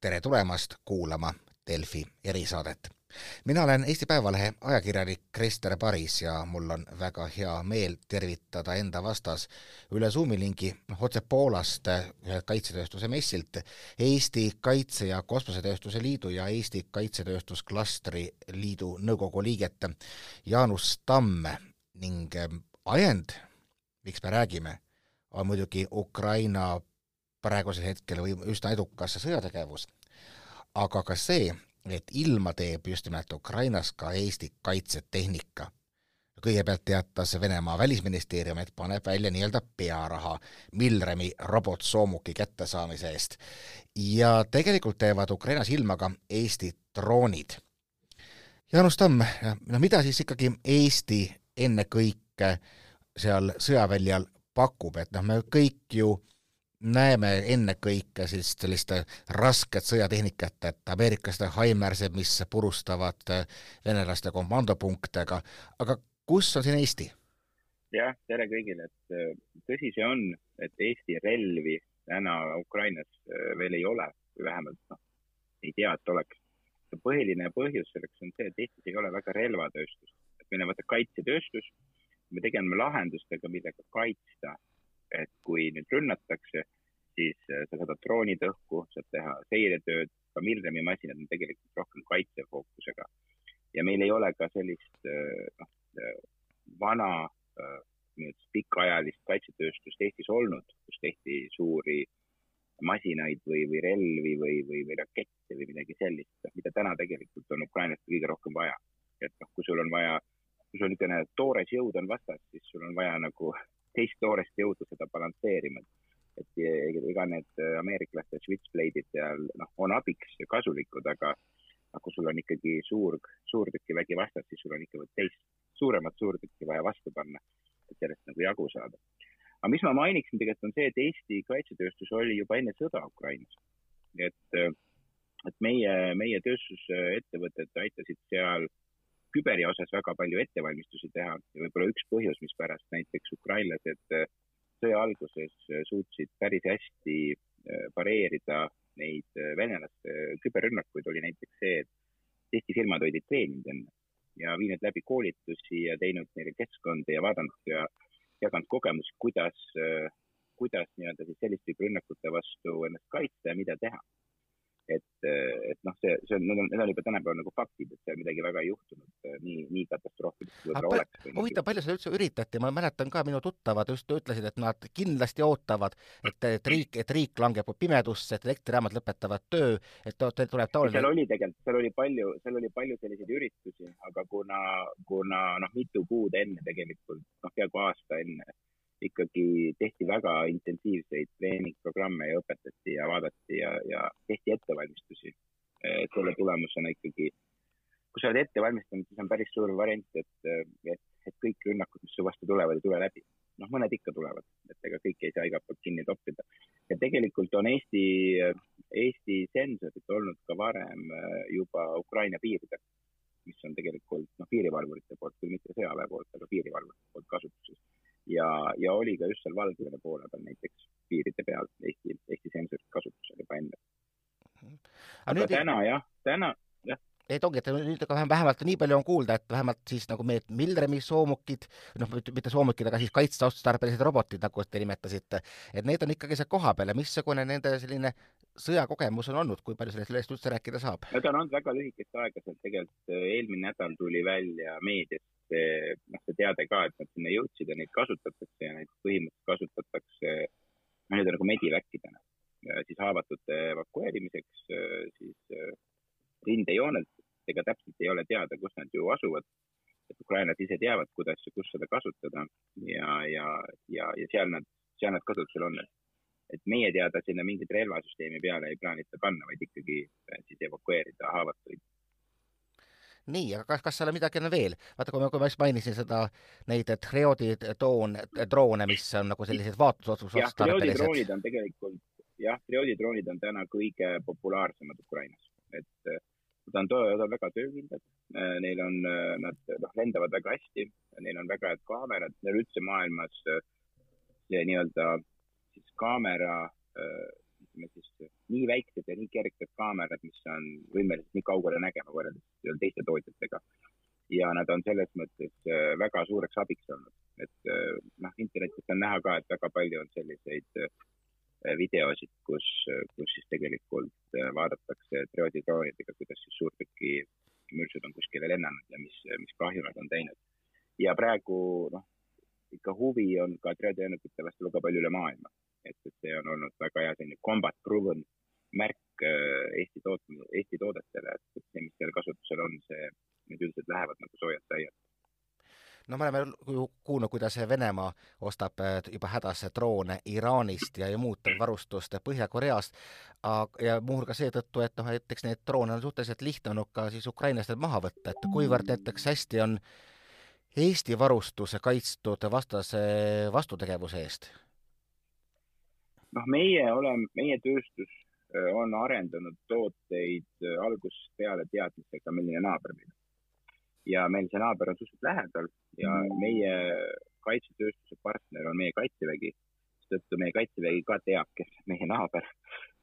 tere tulemast kuulama Delfi erisaadet. mina olen Eesti Päevalehe ajakirjanik Krister Paris ja mul on väga hea meel tervitada enda vastas üle Zoomi lingi otse Poolast ühelt kaitsetööstuse messilt Eesti Kaitse- ja Kosmosetööstuse Liidu ja Eesti Kaitsetööstusklastri Liidu nõukogu liiget Jaanus Tamm ning ajend, miks me räägime, on muidugi Ukraina praegusel hetkel või üsna edukas sõjategevus, aga ka see, et ilma teeb just nimelt Ukrainas ka Eesti kaitsetehnika. kõigepealt teatas Venemaa välisministeerium, et paneb välja nii-öelda pearaha Milremi robotsoomuki kättesaamise eest. ja tegelikult teevad Ukrainas ilma ka Eesti droonid. Jaanus Tamm, no mida siis ikkagi Eesti ennekõike seal sõjaväljal pakub, et noh, me kõik ju näeme ennekõike sellist, sellist rasket sõjatehnikat, et ameeriklaste Haimersed, mis purustavad venelaste komandopunkte, aga, kus on siin Eesti? jah, tere kõigile, et äh, tõsi see on, et Eesti relvi täna Ukrainas äh, veel ei ole vähemalt noh, ei tea, et oleks. põhiline põhjus selleks on see, et Eestis ei ole väga relvatööstust, et meil on vaata kaitsetööstus, me tegeleme lahendustega, millega kaitsta et kui nüüd rünnatakse, siis äh, sa saadad droonid õhku, saad teha seiretööd, ka Milremi masinad on tegelikult rohkem kaitsefookusega. ja meil ei ole ka sellist äh, noh, äh, vana nüüd pikaajalist kaitsetööstust Eestis olnud, kus tehti suuri masinaid või, või relvi või, või, või rakette või midagi sellist, mida täna tegelikult on Ukrainast kõige rohkem vaja. et noh, kui sul on vaja, kui sul niisugune toores jõud on vastas, siis sul on vaja nagu teist toorest jõudu seda balansseerima. et ega need äh, ameeriklaste switchblade'id seal noh, on abiks ja kasulikud, aga aga kui sul on ikkagi suur, suurtükivägi vastas, siis sul on ikka teist suuremat suurtükki vaja vastu panna, et sellest nagu jagu saada. aga mis ma mainiksin tegelikult on see, et Eesti kaitsetööstus oli juba enne sõda Ukrainas. et, äh, et meie, meie tööstusettevõtted aitasid seal küberi osas väga palju ettevalmistusi teha. Ja võib-olla üks põhjus, mispärast näiteks ukrainlased äh, sõja alguses äh, suutsid päris hästi äh, pareerida neid venelaste küberrünnakuid, oli näiteks see, et Eesti firmad olid treeninud enne ja viinud läbi koolitusi ja teinud neile keskkonda ja vaadanud ja jaganud kogemusi, kuidas, kuidas nii-öelda siis selliste rünnakute vastu ennast kaitsta ja mida teha et, et noh, see, see on, need on, need on juba tänapäeval nagu faktid, et seal midagi väga ei juhtunud nii, nii katastroofiliselt võib-olla oleks. huvitav, palju seda üldse üritati, ma mäletan ka, minu tuttavad just ütlesid, et nad kindlasti ootavad, et, et riik, et riik langeb pimedusse, et elektrijaamad lõpetavad töö, et tuleb taoline. seal oli tegelikult, seal oli palju, seal oli palju selliseid üritusi, aga kuna, kuna noh, mitu kuud enne tegelikult, noh, peaaegu aasta enne ikkagi tehti väga intensiivseid treeningprogramme ja õpetati ja vaadati ja, ja tehti ettevalmistusi. selle tulemusena ikkagi, kui sa oled ette valmistanud, siis on päris suur variant, et, et, et kõik rünnakud, mis su vastu tulevad, ei tule läbi. noh, mõned ikka tulevad, et ega kõiki ei saa igalt poolt kinni toppida. ja tegelikult on Eesti, Eesti sensorid olnud ka varem juba Ukraina piiridel, mis on tegelikult noh, piirivalvurite poolt, küll mitte sõjaväe poolt, aga piirivalvurite poolt kasutuses ja, ja oli ka just seal Valgevene poole peal näiteks piiride peal Eesti, Eesti sensorid kasutusel juba enne. aga nüüd... täna jah, täna et ongi, et nüüd aga vähemalt nii palju on kuulda, et vähemalt siis nagu need Milremi soomukid, noh, mitte soomukid, aga siis kaitseotstarbelised robotid, nagu te nimetasite, et need on ikkagi seal kohapeal ja missugune nende selline sõjakogemus on olnud, kui palju sellest üldse rääkida saab? no ta on olnud väga lühikest aega, sealt tegelikult eelmine nädal tuli välja meedias see, noh, see teade ka, et nad sinna jõudsid ja neid kasutatakse ja neid põhimõtteliselt kasutatakse, noh, need on nagu mediväkkidena, siis haavatute evakueerimiseks, siis rindejoonelt, ega täpselt ei ole teada, kus nad ju asuvad. et ukrainlased ise teavad, kuidas ja kus seda kasutada ja, ja, ja, ja seal nad, seal nad kasutusel on. et meie teada sinna mingit relvasüsteemi peale ei plaanita panna, vaid ikkagi äh, siis evakueerida haavatuid nii, aga kas, kas seal on midagi veel? vaata, kui ma, kui ma just mainisin seda, neid Triodi toon, droone, mis on nagu sellised vaatlusotsus jah, Triodi droonid on tegelikult, jah, Triodi droonid on täna kõige populaarsemad Ukrainas, et nad on, nad on väga töökindlad, neil on, nad noh, lendavad väga hästi, neil on väga head kaamerad, neil üldse maailmas see nii-öelda siis kaamera ütleme siis nii väiksed ja nii kerged kaamerad, mis on võimelised nii kaugele nägema võrreldes teiste tootjatega. ja nad on selles mõttes väga suureks abiks olnud, et noh, internetis on näha ka, et väga palju on selliseid videosid, kus, kus siis tegelikult vaadatakse trioodidroonidega, kuidas siis suurtüki mürsud on kuskile lennanud ja mis, mis kahju nad on teinud. ja praegu noh, ikka huvi on ka trioodilennukite vastu väga palju üle maailma, et, et see on olnud väga hea selline combat proven märk äh, Eesti tootmine, Eesti toodetele, et see, mis seal kasutusel on, see, need üldiselt lähevad nagu soojad saiad no me oleme ju kuulnud, kuidas Venemaa ostab äh, juba hädas droone Iraanist ja, ja muud varustust Põhja-Koreast, ja muuhulgas seetõttu, et noh, näiteks neid droone on suhteliselt lihtne olnud ka siis ukrainlastelt maha võtta, et kuivõrd näiteks hästi on Eesti varustus kaitstud vastase vastutegevuse eest? noh, meie oleme, meie tööstus äh, on arendanud tooteid äh, algusest peale teadmisega, milline naaber meil on ja meil see naaber on suhteliselt lähedal ja mm. meie kaitsetööstuse partner on meie kaitsevägi, seetõttu meie kaitsevägi ka teab, kes on meie naaber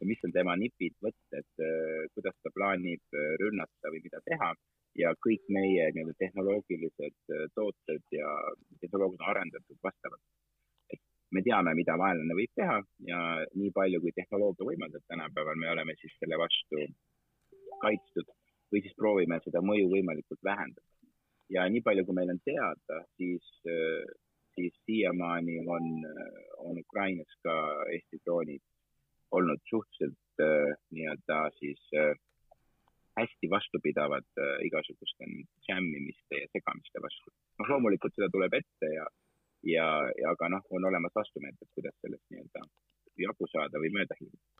ja mis on tema nipid, võtted, äh, kuidas ta plaanib äh, rünnata või mida teha ja kõik meie nii-öelda tehnoloogilised äh, tooted ja tehnoloogiad on arendatud vastavalt. et me teame, mida vaenlane võib teha ja nii palju, kui tehnoloogia võimaldab tänapäeval, me oleme siis selle vastu kaitstud proovime seda mõju võimalikult vähendada. ja nii palju, kui meil on teada, siis, siis siiamaani on, on Ukrainas ka Eesti droonid olnud suhteliselt nii-öelda siis hästi vastupidavad igasuguste jammimiste ja segamiste vastu. noh, loomulikult seda tuleb ette ja, ja, ja aga noh, on olemas vastumeetod, kuidas sellest nii-öelda jagu saada või mööda hiilida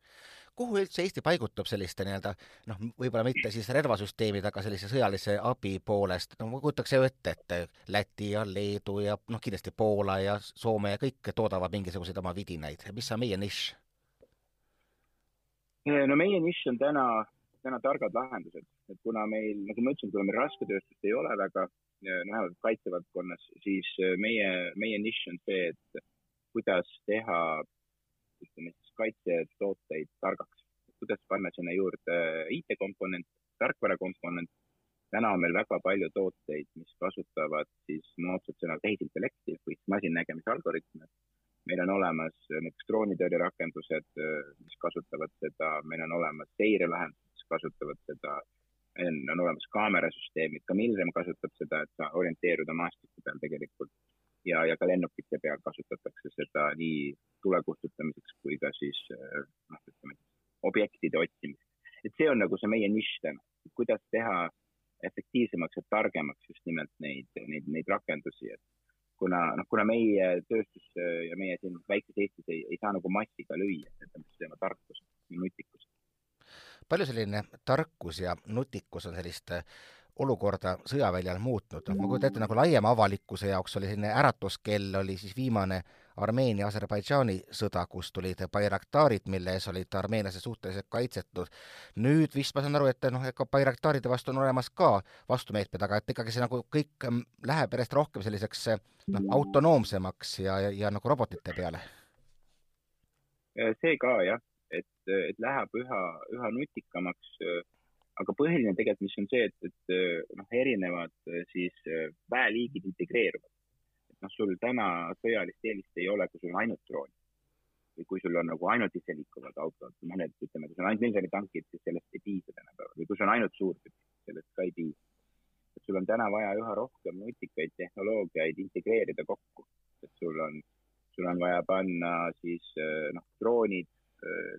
kuhu üldse Eesti paigutub selliste nii-öelda noh, võib-olla mitte siis relvasüsteemid, aga sellise sõjalise abi poolest, no ma kujutaks ju ette, et Läti ja Leedu ja noh, kindlasti Poola ja Soome ja kõik toodavad mingisuguseid oma vidinaid, mis on meie nišš? no meie nišš on täna, täna targad lahendused, et kuna meil, nagu ma ütlesin, kuna meil rasketööstust ei ole väga, noh, kaitsevaldkonnas, siis meie, meie nišš on see, et kuidas teha ütleme siis kaitsetooteid targaks. kuidas panna sinna juurde IT-komponent, tarkvarakomponent. täna on meil väga palju tooteid, mis kasutavad siis moodsat sõna tehisintellekti või masinnägemise algoritme. meil on olemas näiteks droonitõrjerakendused, mis kasutavad seda, meil on olemas seirelahendused, mis kasutavad seda on, on olemas kaamerasüsteemid, ka Milrem kasutab seda, et orienteeruda maastiku peal tegelikult ja, ja ka lennukite peal kasutatakse seda nii tule kustutamiseks kui ka siis noh, ütleme objektide otsimiseks. et see on nagu see meie nišš täna, kuidas teha efektiivsemaks ja targemaks just nimelt neid, neid, neid rakendusi, et kuna noh, kuna meie tööstus ja meie siin väikses Eestis ei, ei saa nagu massiga lüüa, et me teeme tarkust ja nutikust. palju selline tarkus ja nutikus on sellist äh, olukorda sõjaväljal muutnud, noh ma kujutan ette, nagu laiema avalikkuse jaoks oli selline äratuskell, oli siis viimane Armeenia-Aserbaidžaani sõda, kus tulid Bayraktarid, mille ees olid armeenlased suhteliselt kaitsetud. nüüd vist ma saan aru, et noh, ega Bayraktaride vastu on olemas ka vastumeetmed, aga et ikkagi see nagu kõik mm, läheb järjest rohkem selliseks noh, autonoomsemaks ja, ja, ja nagu robotite peale. see ka jah, et, et läheb üha, üha nutikamaks aga põhiline tegelikult, mis on see, et, et noh, erinevad siis väeliigid integreeruvad. et noh, sul täna sõjalist eelist ei ole, kui sul on ainult droon või kui sul on nagu ainult iseliikuvad autod, mõned ütleme, kui sul on ainult miljonitankid, siis sellest ei piisa tänapäeval või kui sul on ainult suurtükk, sellest ka ei piisa. et sul on täna vaja üha rohkem nutikaid tehnoloogiaid integreerida kokku, et sul on, sul on vaja panna siis noh, droonid Äh,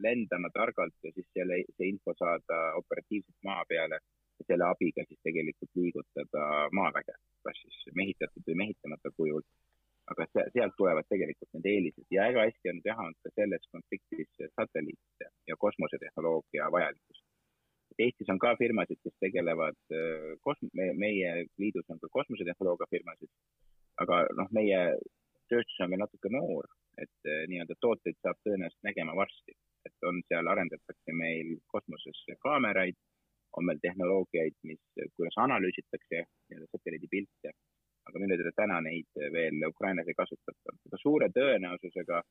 lendama targalt ja siis selle, see info saada operatiivselt maa peale ja selle abiga siis tegelikult liigutada maaväge, kas siis mehitatud või mehitamata kujul. aga sealt tulevad tegelikult need eelised ja väga hästi on teha ka selles konfliktis satelliitide ja kosmosetehnoloogia vajalikkust. Eestis on ka firmasid, kes tegelevad äh, kosm-, meie liidus on ka kosmosetehnoloogia firmasid, aga noh, meie tööstus on veel natuke noor et eh, nii-öelda tooteid saab tõenäoliselt nägema varsti, et on seal, arendatakse meil kosmoses kaameraid, on meil tehnoloogiaid, mis, kuidas analüüsitakse nii-öelda satelliidipilte, aga minu teada täna neid veel Ukrainas ei kasutata, aga suure tõenäosusega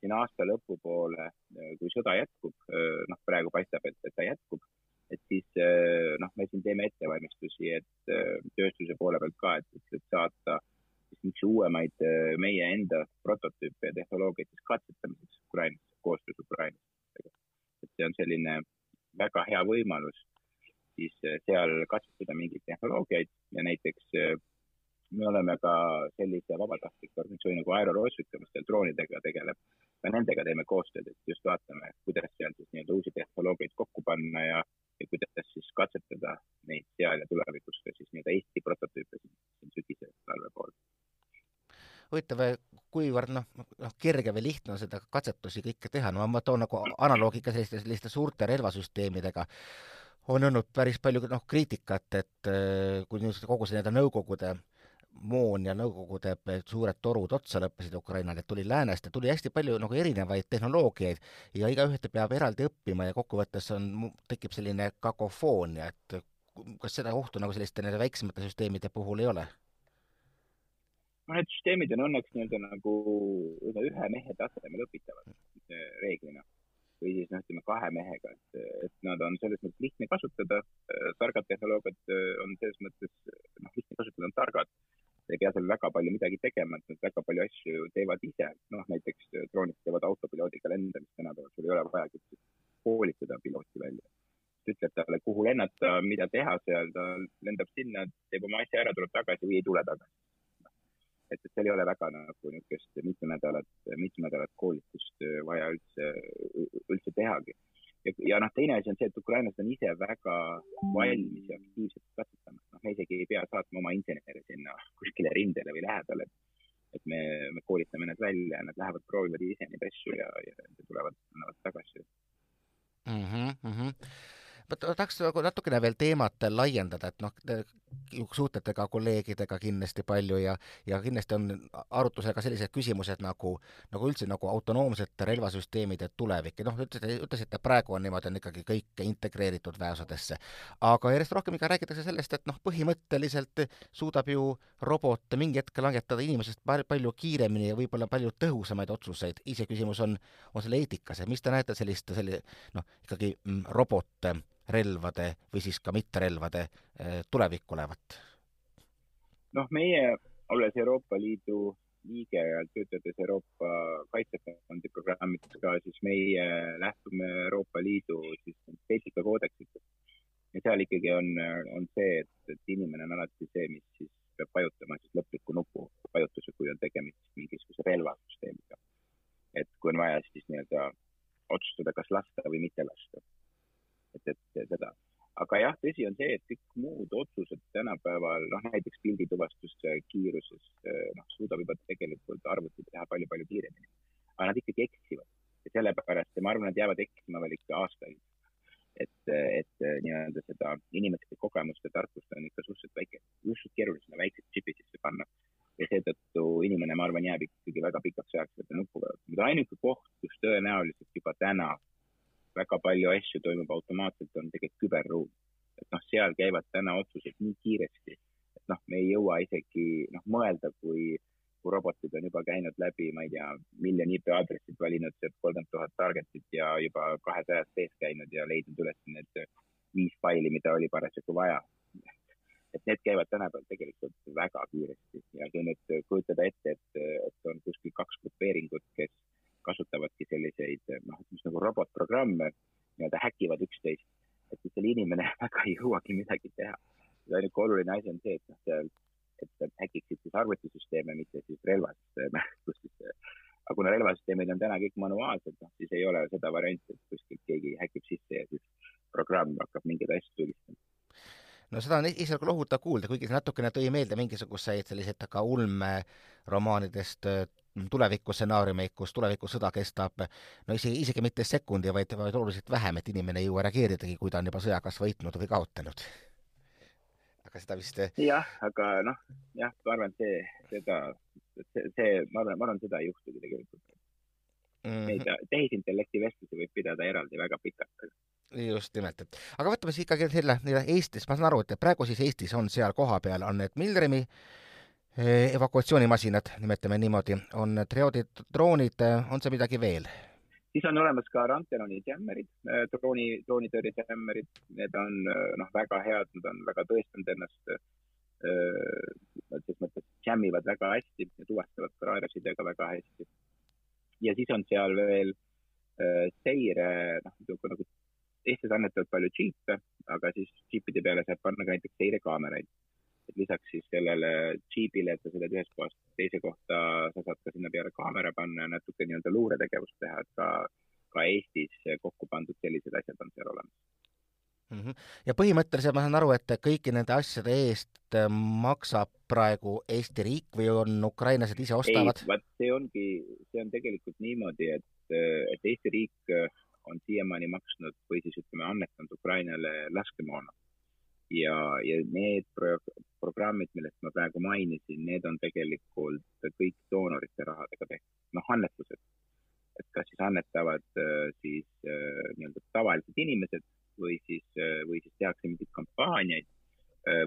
siin aasta lõpupoole, kui sõda jätkub, noh, praegu paistab, et, et ta jätkub, et siis noh, me siin teeme ettevalmistusi, et tööstuse poole pealt ka, et, et saata üks uuemaid meie enda prototüüpe ja tehnoloogiaid siis katsetamiseks Ukrainasse, koostöös Ukrainaga. et see on selline väga hea võimalus siis seal katsetada mingeid tehnoloogiaid ja näiteks me oleme ka sellise vabatahtliku organisatsiooni nagu Aeroroosika, mis seal droonidega tegeleb, ka nendega teeme koostööd, et just vaatame, kuidas seal siis nii-öelda uusi tehnoloogiaid kokku panna ja, ja kuidas siis katsetada neid seal ja tulevikus ka siis nii-öelda Eesti prototüüpe siin, siin sügise talve pool. Huvitav, kuivõrd noh, noh kerge või lihtne on seda katsetusi kõike teha, no ma toon nagu analoogi ka selliste, selliste suurte relvasüsteemidega on olnud päris palju noh, kriitikat, et kui nüüd kogu see nii-öelda Nõukogude moon ja Nõukogude suured torud otsa lõppesid Ukrainale, tuli läänest ja tuli hästi palju nagu erinevaid tehnoloogiaid ja igaühte peab eraldi õppima ja kokkuvõttes on, tekib selline kakofoonia, et kas seda ohtu nagu selliste nende väiksemate süsteemide puhul ei ole? No need süsteemid on õnneks nii-öelda nagu ühe mehe tasemel õpitavad reeglina või siis noh, ütleme kahe mehega, et, et nad on selles mõttes lihtne kasutada, targad tehnoloogiad on selles mõttes noh, lihtne kasutada, on targad ei pea seal väga palju midagi tegema, et nad väga palju asju teevad ise, noh näiteks droonid teevad autopiloodiga lendamist tänapäeval, sul ei ole vajagi koolitada pilooti välja. ütled talle, kuhu lennata, mida teha seal, ta lendab sinna, teeb oma asja ära, tuleb tagasi või ei tule tagasi. Et, et seal ei ole väga nagu niisugust mitu nädalat, mitu nädalat koolitust vaja üldse, üldse tehagi ja, ja noh, teine asi on see, et ukrainlased on ise väga valmis ja aktiivselt katsetama, noh, me isegi ei pea saatma oma insenere sinna kuskile rindele või lähedale. et me, me koolitame nad välja, nad lähevad, proovivad ise neid asju ja, ja tulevad, annavad tagasi mm. -hmm, mm -hmm ma tahaks nagu natukene veel teemat laiendada, et noh, suhtlete ka kolleegidega kindlasti palju ja, ja kindlasti on arutusel ka sellised küsimused nagu, nagu üldse nagu autonoomsete relvasüsteemide tulevik ja noh, ütlesite, ütlesite, praegu on niimoodi, on ikkagi kõik integreeritud väeosadesse. aga järjest rohkem ikka räägitakse sellest, et noh, põhimõtteliselt suudab ju robot mingi hetk langetada inimesest palju kiiremini ja võib-olla palju tõhusamaid otsuseid, iseküsimus on, on selle eetikas, et mis te näete sellist, selli-, noh, ikkagi mm, robot relvade või siis ka mitterelvade eh, tulevik olevat? noh, meie, olles Euroopa Liidu liige ja töötades Euroopa Kaitsefondi programmides ka, siis meie lähtume Euroopa Liidu siis eetikakoodeksitest. ja seal ikkagi on, on see, et, et inimene on alati see, mis siis peab vajutama siis lõpliku nupu vajutuse, kui on tegemist mingisuguse relvasüsteemiga. et kui on vaja siis nii-öelda otsustada, kas lasta või mitte lasta et, et seda. aga jah, tõsi on see, et kõik muud otsused tänapäeval, noh näiteks pildituvastuse kiiruses, noh, suudab juba tegelikult arvuti teha palju-palju kiiremini. aga nad ikkagi eksivad ja sellepärast ja ma arvan, nad eksima veel ikka aastaid. et, et nii-öelda seda inimeste kogemust ja tarkust on ikka suhteliselt väike, suhteliselt keeruline väikse džipi sisse panna ja seetõttu inimene, ma arvan, jääb ikkagi väga pikaks ajaks seda nuppu vajutama. ainuke koht, kus tõenäoliselt juba täna väga palju asju toimub automaatselt, on tegelikult küberruum. et noh, seal käivad täna otsused nii kiiresti, et noh, me ei jõua isegi noh, mõelda, kui, kui robotid on juba käinud läbi, ma ei tea, miljon IP aadressit valinud sealt kolmkümmend tuhat target'it ja juba kahesajast sees käinud ja leidnud üles need viis faili, mida oli parasjagu vaja et need käivad tänapäeval tegelikult väga kiiresti ja kui nüüd kujutada ette, et, et on kuskil kaks grupeeringut, kes kasutavadki selliseid noh, ütleme nagu robotprogramme, nii-öelda häkivad üksteist, et siis seal inimene väga ei jõuagi midagi teha. ainuke oluline asi on see, et noh, seal, et häkiksid siis arvutisüsteeme, mitte siis relvasüsteeme, kus siis aga kuna relvasüsteemid on täna kõik manuaalsed, noh siis ei ole seda varianti, et kuskilt keegi häkib sisse ja siis programm hakkab mingeid asju tulistama no seda on esialgu lohutav kuulda, kuigi see natukene tõi meelde mingisuguseid selliseid ka ulmeromaanidest tulevikustsenaariumeid, kus tulevikusõda kestab no isegi, isegi mitte sekundi, vaid, vaid oluliselt vähem, et inimene ei jõua reageeridagi, kui ta on juba sõja kas võitnud või kaotanud. Aga seda vist jah, aga noh, jah, ma arvan, et see, seda, see, see, ma arvan, ma arvan, seda ei juhtugi tegelikult mm. -hmm. Tehisintellekti vestlusi võib pidada eraldi väga pikalt just nimelt, et aga võtame siis ikkagi selle Eestis, ma saan aru, et praegu siis Eestis on seal kohapeal on need Milremi evakuatsioonimasinad, nimetame niimoodi, on Triodi droonid, on see midagi veel? Siis on olemas ka Ranteloni jämmerid, drooni, droonitõrje jämmerid, need on noh, väga head, nad on väga tõestanud ennast selles mõttes jammivad väga hästi ja tuvastavad ka raadiosidega väga hästi. ja siis on seal veel äh, seire, noh, nagu Eestis annetavad palju džiipe, aga siis džiipide peale saab panna ka näiteks seirekaameraid. Et lisaks siis sellele džiibile, et sa sõidad ühest kohast teise kohta, sa saad ka sinna peale kaamera panna ja natuke nii-öelda luuretegevust teha, et ka, ka Eestis kokku pandud sellised asjad on seal olemas mm. -hmm. ja põhimõtteliselt ma saan aru, et kõiki nende asjade eest äh, maksab praegu Eesti riik või on ukrainlased ise ostavad? vot see ongi, see on tegelikult niimoodi, et, et Eesti riik äh, on siiamaani maksnud või siis ütleme, annetanud Ukrainale laskemoona. Ja, ja need pro programmid, millest ma praegu mainisin, need on tegelikult kõik doonorite rahadega tehtud, noh, annetused. et kas siis annetavad äh, siis nii-öelda tavalised inimesed või siis, või siis tehakse mingeid kampaaniaid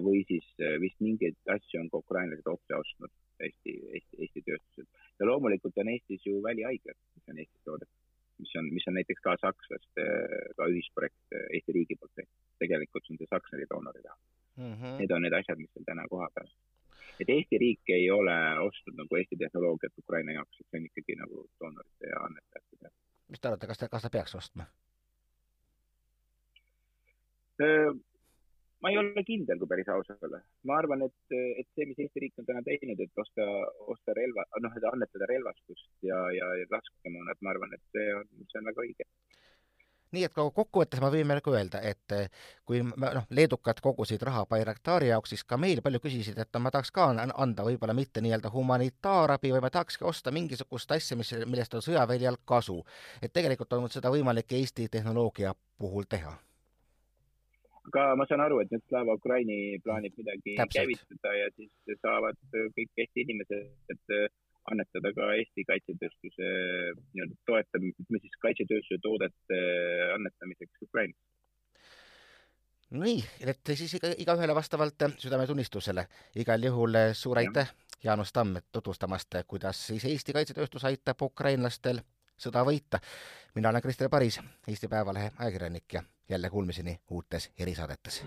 või siis vist mingeid asju on ka ukrainlased otse ostnud Eesti, Eesti, Eesti tööstused. ja loomulikult on Eestis ju välihaiglad, mis on Eestis toodetud, mis on, mis on näiteks ka sakslaste ka ühisprojekt Eesti riigi poolt tehtud. Tegelikult see Saksari doonori raha mm. -hmm. Need on need asjad, mis on täna koha peal. et Eesti riik ei ole ostnud nagu Eesti tehnoloogiat Ukraina jaoks, et see on ikkagi nagu doonorite ja annetajate peal. mis te arvate, kas ta, kas ta peaks ostma? ma ei ole kindel, kui päris aus olla. ma arvan, et, et see, mis Eesti riik on täna teinud, et osta, osta relva, noh, et annetada relvastust ja, ja, ja laskemoona, et ma arvan, et see on, see on väga õige nii et kokkuvõttes me võime nagu öelda, et kui noh, leedukad kogusid raha Bayraktari jaoks, siis ka meil palju küsisid, et no ma tahaks ka anda võib-olla mitte nii-öelda humanitaarabi, vaid ma tahakski osta mingisugust asja, mis, millest on sõjaväljal kasu. et tegelikult on seda võimalik Eesti tehnoloogia puhul teha aga ma saan aru, et nüüd Slava Ukraini plaanib midagi Täpselt. käivitada ja siis saavad kõik Eesti inimesed annetada ka Eesti kaitsetööstuse nii-öelda toetam-, ütleme siis kaitsetööstuse toodete annetamiseks Ukrainas. nii, et siis iga, igaühele vastavalt südametunnistusele. igal juhul suur aitäh, Jaanus Tamm, tutvustamast, kuidas siis Eesti kaitsetööstus aitab ukrainlastel sõda võita. mina olen Krister Paris, Eesti Päevalehe ajakirjanik ja jälle kuulmiseni uutes erisaadetes.